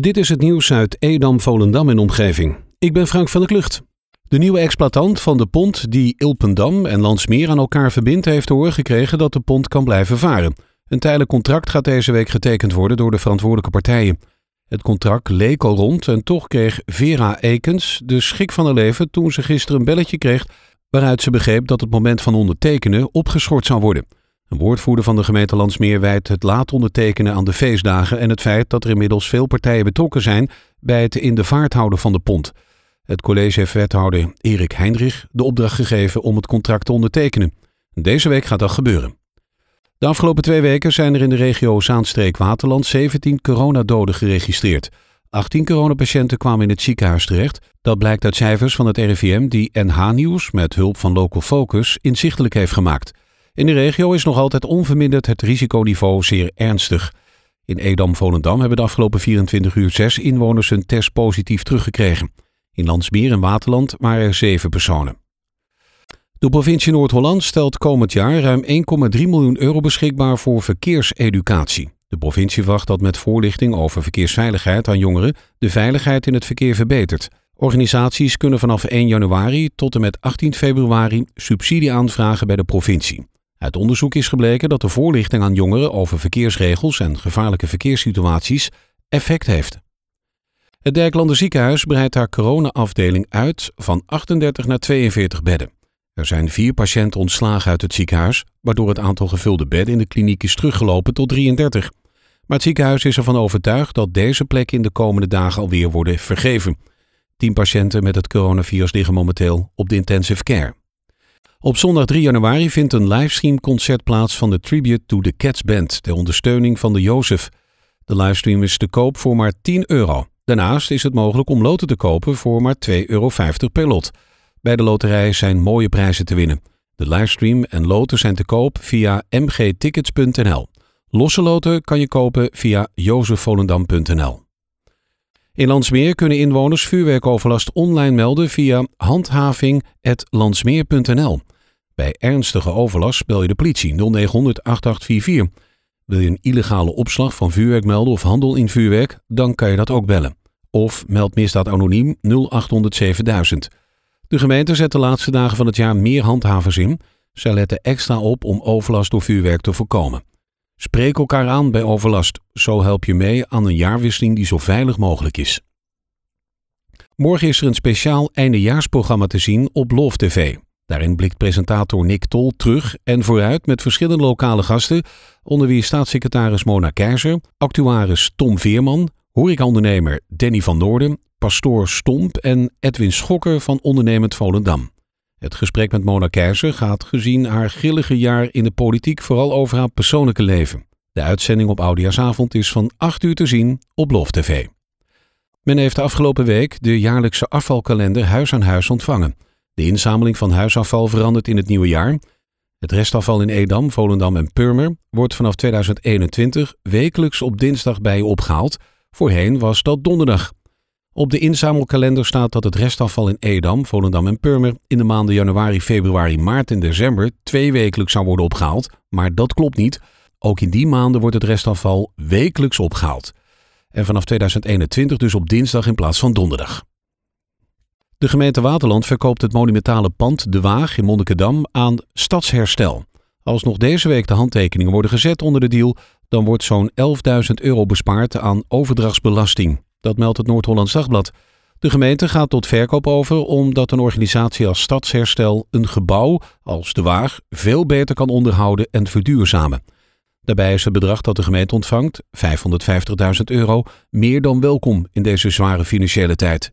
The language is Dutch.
Dit is het nieuws uit Edam, Volendam en omgeving. Ik ben Frank van der Klucht. De nieuwe exploitant van de pont die Ilpendam en Landsmeer aan elkaar verbindt, heeft te horen gekregen dat de pont kan blijven varen. Een tijdelijk contract gaat deze week getekend worden door de verantwoordelijke partijen. Het contract leek al rond en toch kreeg Vera Ekens de schik van haar leven toen ze gisteren een belletje kreeg waaruit ze begreep dat het moment van ondertekenen opgeschort zou worden. Een woordvoerder van de gemeente Landsmeer wijt het laat ondertekenen aan de feestdagen en het feit dat er inmiddels veel partijen betrokken zijn bij het in de vaart houden van de pont. Het college heeft wethouder Erik Heinrich de opdracht gegeven om het contract te ondertekenen. Deze week gaat dat gebeuren. De afgelopen twee weken zijn er in de regio Zaanstreek-Waterland 17 coronadoden geregistreerd. 18 coronapatiënten kwamen in het ziekenhuis terecht. Dat blijkt uit cijfers van het RIVM die NH Nieuws met hulp van Local Focus inzichtelijk heeft gemaakt. In de regio is nog altijd onverminderd het risiconiveau zeer ernstig. In Edam-Volendam hebben de afgelopen 24 uur zes inwoners hun test positief teruggekregen. In Landsmeer en Waterland waren er zeven personen. De provincie Noord-Holland stelt komend jaar ruim 1,3 miljoen euro beschikbaar voor verkeerseducatie. De provincie wacht dat met voorlichting over verkeersveiligheid aan jongeren de veiligheid in het verkeer verbetert. Organisaties kunnen vanaf 1 januari tot en met 18 februari subsidie aanvragen bij de provincie. Uit onderzoek is gebleken dat de voorlichting aan jongeren over verkeersregels en gevaarlijke verkeerssituaties effect heeft. Het Dijklander ziekenhuis breidt haar coronaafdeling uit van 38 naar 42 bedden. Er zijn vier patiënten ontslagen uit het ziekenhuis, waardoor het aantal gevulde bedden in de kliniek is teruggelopen tot 33. Maar het ziekenhuis is ervan overtuigd dat deze plekken in de komende dagen alweer worden vergeven. Tien patiënten met het coronavirus liggen momenteel op de intensive care. Op zondag 3 januari vindt een livestreamconcert plaats van de Tribute to the Cats Band ter ondersteuning van de Jozef. De livestream is te koop voor maar 10 euro. Daarnaast is het mogelijk om loten te kopen voor maar 2,50 euro per lot. Bij de loterij zijn mooie prijzen te winnen. De livestream en loten zijn te koop via mgtickets.nl. Losse loten kan je kopen via jozefvolendam.nl. In Landsmeer kunnen inwoners vuurwerkoverlast online melden via handhaving.landsmeer.nl. Bij ernstige overlast bel je de politie 0900 8844. Wil je een illegale opslag van vuurwerk melden of handel in vuurwerk, dan kan je dat ook bellen. Of meld misdaad anoniem 0800 7000. De gemeente zet de laatste dagen van het jaar meer handhavers in. Zij letten extra op om overlast door vuurwerk te voorkomen. Spreek elkaar aan bij overlast. Zo help je mee aan een jaarwisseling die zo veilig mogelijk is. Morgen is er een speciaal eindejaarsprogramma te zien op Love TV. Daarin blikt presentator Nick Tol terug en vooruit met verschillende lokale gasten, onder wie staatssecretaris Mona Keizer, actuaris Tom Veerman, horecaondernemer Danny van Noorden, pastoor Stomp en Edwin Schokker van Ondernemend Volendam. Het gesprek met Mona Keizer gaat gezien haar grillige jaar in de politiek vooral over haar persoonlijke leven. De uitzending op Oudejaarsavond is van 8 uur te zien op Lof TV. Men heeft de afgelopen week de jaarlijkse afvalkalender Huis aan Huis ontvangen. De inzameling van huisafval verandert in het nieuwe jaar. Het restafval in Edam, Volendam en Purmer wordt vanaf 2021 wekelijks op dinsdag bij je opgehaald. Voorheen was dat donderdag. Op de inzamelkalender staat dat het restafval in Edam, Volendam en Purmer in de maanden januari, februari, maart en december twee wekelijks zou worden opgehaald. Maar dat klopt niet. Ook in die maanden wordt het restafval wekelijks opgehaald. En vanaf 2021 dus op dinsdag in plaats van donderdag. De gemeente Waterland verkoopt het monumentale pand De Waag in Monnikendam aan Stadsherstel. Als nog deze week de handtekeningen worden gezet onder de deal, dan wordt zo'n 11.000 euro bespaard aan overdrachtsbelasting. Dat meldt het Noord-Hollands Dagblad. De gemeente gaat tot verkoop over omdat een organisatie als Stadsherstel een gebouw als De Waag veel beter kan onderhouden en verduurzamen. Daarbij is het bedrag dat de gemeente ontvangt, 550.000 euro, meer dan welkom in deze zware financiële tijd.